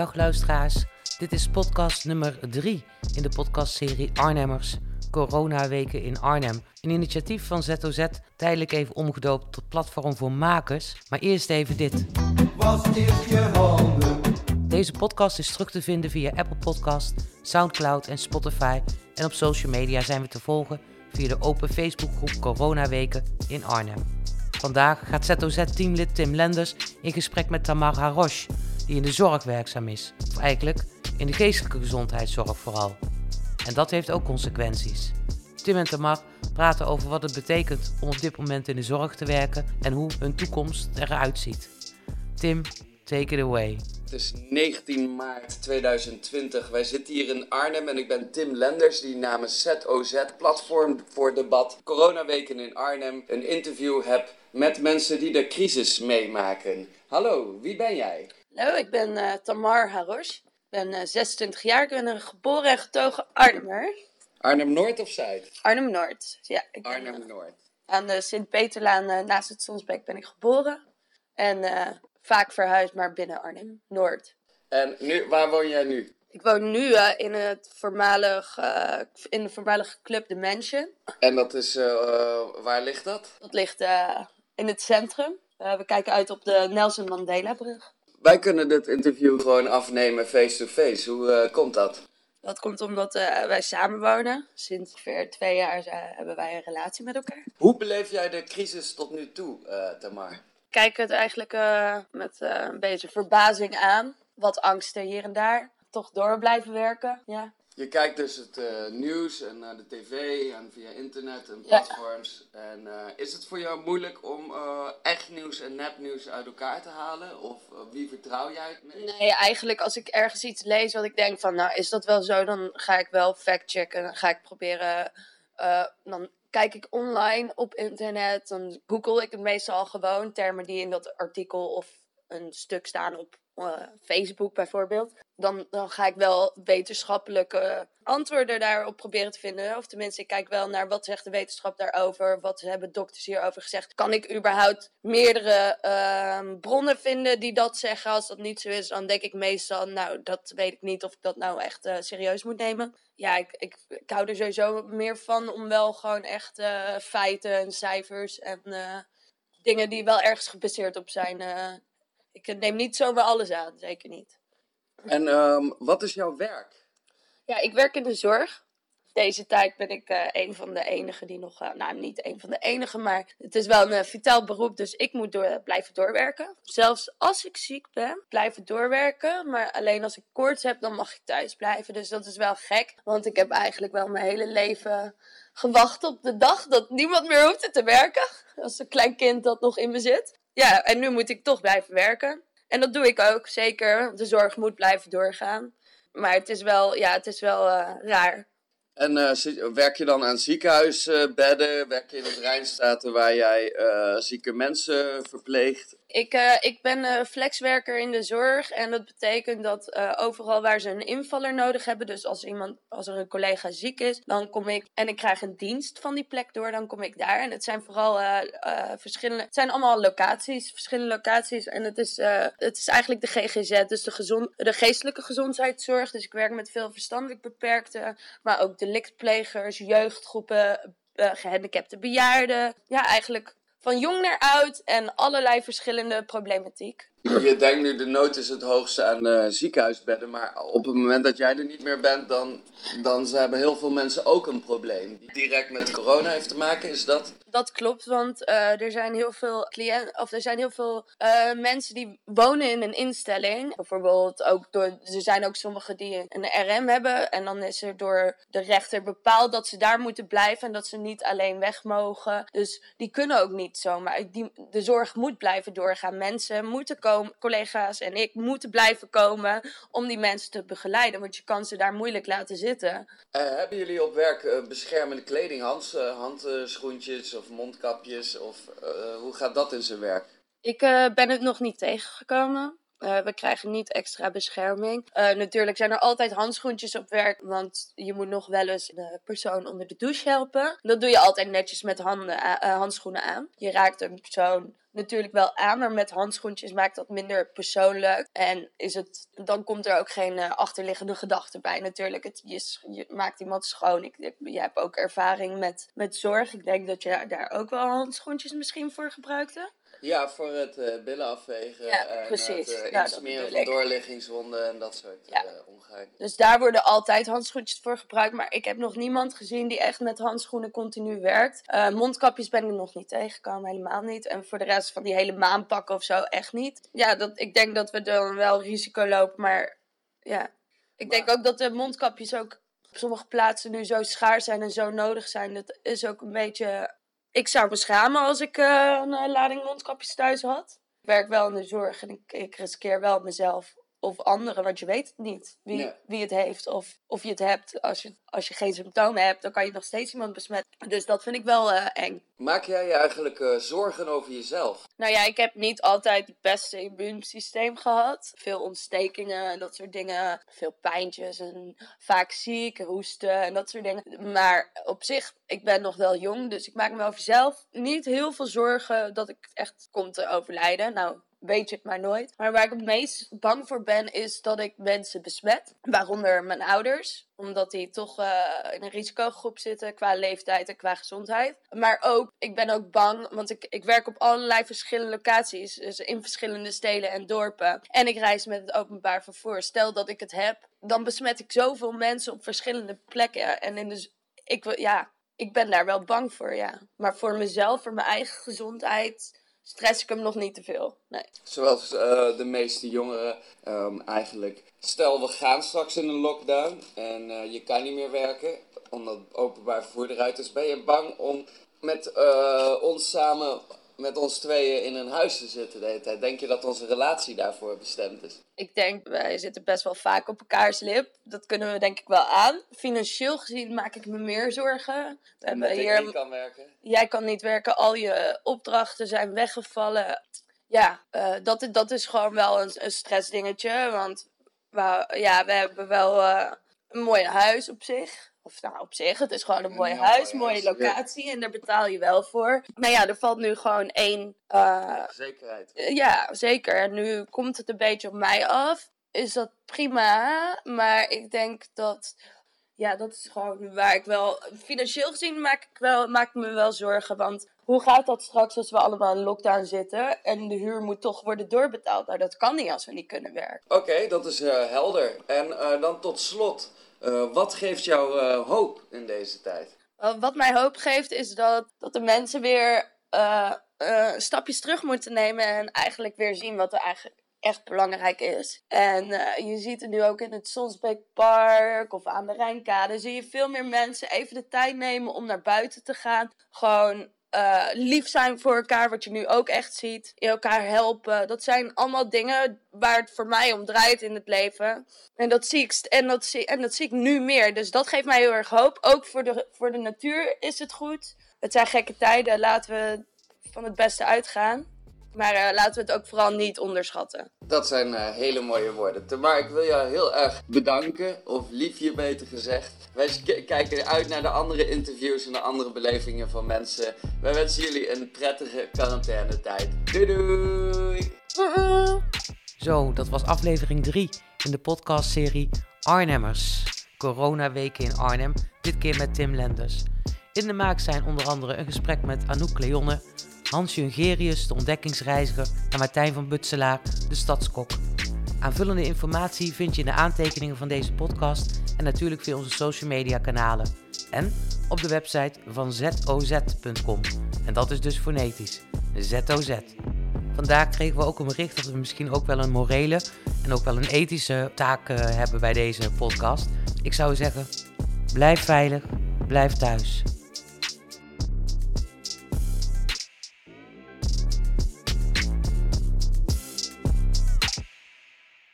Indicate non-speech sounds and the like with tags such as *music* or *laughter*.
Dag luisteraars, dit is podcast nummer 3 in de podcastserie Arnhemmers Coronaweken in Arnhem. Een initiatief van ZOZ, tijdelijk even omgedoopt tot platform voor makers. Maar eerst even dit. Was je handen? Deze podcast is terug te vinden via Apple Podcast, Soundcloud en Spotify. En op social media zijn we te volgen via de open Facebookgroep Coronaweken in Arnhem. Vandaag gaat ZOZ-teamlid Tim Lenders in gesprek met Tamar Harosh, die in de zorg werkzaam is. Of eigenlijk in de geestelijke gezondheidszorg vooral. En dat heeft ook consequenties. Tim en Tamar praten over wat het betekent om op dit moment in de zorg te werken en hoe hun toekomst eruit ziet. Tim, take it away. Het is 19 maart 2020. Wij zitten hier in Arnhem en ik ben Tim Lenders, die namens ZOZ, Platform voor Debat, Coronaweken in Arnhem, een interview heb met mensen die de crisis meemaken. Hallo, wie ben jij? Hallo, ik ben uh, Tamar Harosh. Ik ben uh, 26 jaar. Ik ben een geboren en getogen Arnhemmer. Arnhem-Noord of Zuid? Arnhem-Noord, ja. Ik Arnhem-Noord. Aan de Sint-Peterlaan naast het Sonsbeek ben ik geboren. En vaak verhuisd, maar binnen Arnhem-Noord. En nu, waar woon jij nu? Ik woon nu uh, in, het voormalig, uh, in de voormalige club The Mansion. En dat is, uh, waar ligt dat? Dat ligt in het centrum. we kijken uit op de Nelson Mandela-brug. Wij kunnen dit interview gewoon afnemen face-to-face. Hoe komt dat? Dat komt omdat wij samenwonen. Sinds ongeveer twee jaar hebben wij een relatie met elkaar. Hoe beleef jij de crisis tot nu toe, Tamar? Ik kijk het eigenlijk met een beetje verbazing aan. Wat angsten hier en daar toch door blijven werken. Ja. Je kijkt dus het uh, nieuws en uh, de tv en via internet en platforms. Ja. En uh, is het voor jou moeilijk om echt nieuws en nepnieuws uit elkaar te halen? Of wie vertrouw jij het mee? Nee, eigenlijk als ik ergens iets lees wat ik denk van, nou is dat wel zo, dan ga ik wel factchecken. Dan ga ik proberen, dan kijk ik online op internet. Dan google ik het meestal gewoon termen die in dat artikel of een stuk staan op Facebook bijvoorbeeld, dan, dan ga ik wel wetenschappelijke antwoorden daarop proberen te vinden. Of tenminste, ik kijk wel naar wat zegt de wetenschap daarover, wat hebben dokters hierover gezegd. Kan ik überhaupt meerdere uh, bronnen vinden die dat zeggen? Als dat niet zo is, dan denk ik meestal, nou, dat weet ik niet of ik dat nou echt uh, serieus moet nemen. Ja, ik, ik, ik, hou er sowieso meer van om wel gewoon echt uh, feiten en cijfers en dingen die wel ergens gebaseerd op zijn ik neem niet zomaar alles aan, zeker niet. En um, wat is jouw werk? Ja, ik werk in de zorg. Deze tijd ben ik uh, een van de enigen die nog, uh, nou niet een van de enigen, maar het is wel een uh, vitaal beroep, dus ik moet door, blijven doorwerken. Zelfs als ik ziek ben, blijven doorwerken, maar alleen als ik koorts heb, dan mag ik thuis blijven. Dus dat is wel gek, want ik heb eigenlijk wel mijn hele leven gewacht op de dag dat niemand meer hoefde te werken. *laughs* Als een klein kind dat nog in me zit ja, en nu moet ik toch blijven werken. En dat doe ik ook, zeker. De zorg moet blijven doorgaan. Maar het is wel, ja, het is wel uh, raar. En uh, werk je dan aan ziekenhuisbedden? werk je in het Rijnstaten waar jij uh, zieke mensen verpleegt? Ik, uh, ik ben uh, flexwerker in de zorg en dat betekent dat uh, overal waar ze een invaller nodig hebben, dus als, iemand, als er een collega ziek is, dan kom ik en ik krijg een dienst van die plek door, dan kom ik daar. En het zijn vooral verschillende, zijn allemaal locaties, verschillende locaties en het is, het is eigenlijk de GGZ, dus de, gezond, de geestelijke gezondheidszorg. Dus ik werk met veel verstandelijk beperkten, maar ook delictplegers, jeugdgroepen, gehandicapte bejaarden. Ja, eigenlijk van jong naar oud en allerlei verschillende problematiek. Je denkt nu de nood is het hoogste aan uh, ziekenhuisbedden, maar op het moment dat jij er niet meer bent, dan, dan hebben heel veel mensen ook een probleem. Die direct met corona heeft te maken, is dat? Dat klopt, want uh, er zijn heel veel cliënten, of er zijn heel veel uh, mensen die wonen in een instelling. Bijvoorbeeld ook door, er zijn ook sommigen die een RM hebben en dan is er door de rechter bepaald dat ze daar moeten blijven en dat ze niet alleen weg mogen. Dus die kunnen ook niet zomaar. Die, de zorg moet blijven doorgaan. Mensen moeten komen collega's en ik moeten blijven komen om die mensen te begeleiden. Want je kan ze daar moeilijk laten zitten. Uh, hebben jullie op werk uh, beschermende kleding, hands, uh, handschoentjes of mondkapjes? Of hoe gaat dat in zijn werk? Ik ben het nog niet tegengekomen. Uh, we krijgen niet extra bescherming. Uh, natuurlijk zijn er altijd handschoentjes op werk, want je moet nog wel eens de persoon onder de douche helpen. Dat doe je altijd netjes met handen, uh, handschoenen aan. Je raakt een persoon natuurlijk wel aan, maar met handschoentjes maakt dat minder persoonlijk. En is het, dan komt er ook geen uh, achterliggende gedachte bij natuurlijk. Het, je, je maakt iemand schoon. Ik, ik, je hebt ook ervaring met, met zorg. Ik denk dat je daar ook wel handschoentjes misschien voor gebruikte. Ja, voor het uh, billen afvegen ja, en precies. het uh, Nou, insmeren van doorliggingswonden en dat soort Ja. uh, ongein. Dus daar worden altijd handschoentjes voor gebruikt. Maar ik heb nog niemand gezien die echt met handschoenen continu werkt. Eh, mondkapjes ben ik nog niet tegengekomen, helemaal niet. En voor de rest van die hele maanpakken of zo, echt niet. Ja, dat, ik denk dat we dan wel risico lopen, maar ja. Ik denk ook dat de mondkapjes ook op sommige plaatsen nu zo schaars zijn en zo nodig zijn. Dat is ook een beetje... Ik zou me schamen als ik eh, een eh, lading mondkapjes thuis had. Ik werk wel in de zorg en ik, ik riskeer wel mezelf of anderen, want je weet het niet wie, wie het heeft of, of je het hebt. Als je, als je geen symptomen hebt, dan kan je nog steeds iemand besmetten. Dus dat vind ik wel eh, eng. Maak jij je eigenlijk eh, zorgen over jezelf? Nou ja, ik heb niet altijd het beste immuunsysteem gehad. Veel ontstekingen en dat soort dingen. Veel pijntjes en vaak ziek, hoesten en dat soort dingen. Maar op zich, ik ben nog wel jong, dus ik maak me over zelf niet heel veel zorgen dat ik echt kom te overlijden. Nou, weet je het maar nooit. Maar waar ik het meest bang voor ben, is dat ik mensen besmet. Waaronder mijn ouders. Omdat die toch eh, in een risicogroep zitten qua leeftijd en qua gezondheid. Maar ook, ik ben ook bang, want ik, ik werk op allerlei verschillende locaties. Dus in verschillende steden en dorpen. En ik reis met het openbaar vervoer. Stel dat ik het heb, dan besmet ik zoveel mensen op verschillende plekken. En in z- ik, ja, ik ben daar wel bang voor, ja. Maar voor mezelf, voor mijn eigen gezondheid, stress ik hem nog niet te veel. Nee. Zoals eh, de meeste jongeren ehm, eigenlijk. Stel, we gaan straks in een lockdown en eh, je kan niet meer werken omdat openbaar vervoer eruit is. Ben je bang om met eh, ons samen, met ons tweeën in een huis te zitten de hele tijd? Denk je dat onze relatie daarvoor bestemd is? Ik denk, wij zitten best wel vaak op elkaars lip. Dat kunnen we denk ik wel aan. Financieel gezien maak ik me meer zorgen. Dat hier niet kan werken? jij kan niet werken, al je opdrachten zijn weggevallen. Ja, eh, dat, dat is gewoon wel een, een stressdingetje. Want we, ja, we hebben wel eh, een mooi huis op zich. Of nou, op zich, het is gewoon een mooi huis, mooi mooie ja. locatie. En daar betaal je wel voor. Maar ja, er valt nu gewoon één... eh, Zekerheid. ja, zeker. En nu komt het een beetje op mij af. Is dat prima. Maar ik denk dat. Ja, dat is gewoon waar ik wel. Financieel gezien maak ik, wel, maak ik me wel zorgen. Want hoe gaat dat straks als we allemaal in lockdown zitten? En de huur moet toch worden doorbetaald? Nou, dat kan niet als we niet kunnen werken. Oké, dat is eh, helder. En eh, dan tot slot, eh, wat geeft jou eh, hoop in deze tijd? Uh, Wat mij hoop geeft is dat, dat de mensen weer eh, eh, stapjes terug moeten nemen en eigenlijk weer zien wat er eigenlijk echt belangrijk is. En eh, je ziet het nu ook in het Sonsbeekpark of aan de Rijnkade. Zie je veel meer mensen even de tijd nemen om naar buiten te gaan. Gewoon eh, lief zijn voor elkaar, wat je nu ook echt ziet. Je elkaar helpen. Dat zijn allemaal dingen waar het voor mij om draait in het leven. En dat zie ik, en dat zie, en dat zie ik nu meer. Dus dat geeft mij heel erg hoop. Ook voor de, voor de natuur is het goed. Het zijn gekke tijden. Laten we van het beste uitgaan. Maar eh, laten we het ook vooral niet onderschatten. Dat zijn eh, hele mooie woorden. Tamar, ik wil jou heel erg bedanken, of liefje beter gezegd. Wij kijken uit naar de andere interviews en de andere belevingen van mensen. Wij wensen jullie een prettige quarantainetijd. Doei doei! Zo, dat was aflevering 3 in de podcastserie Arnhemmers. Coronaweken in Arnhem, dit keer met Tim Lenders. In de maak zijn onder andere een gesprek met Anouk Leonne, Hans Jungerius, de ontdekkingsreiziger, en Martijn van Butselaar, de stadskok. Aanvullende informatie vind je in de aantekeningen van deze podcast en natuurlijk via onze social media kanalen. En op de website van zoz.com. En dat is dus fonetisch. ZOZ. Vandaag kregen we ook een bericht dat we misschien ook wel een morele en ook wel een ethische taak eh, hebben bij deze podcast. Ik zou zeggen, blijf veilig, blijf thuis.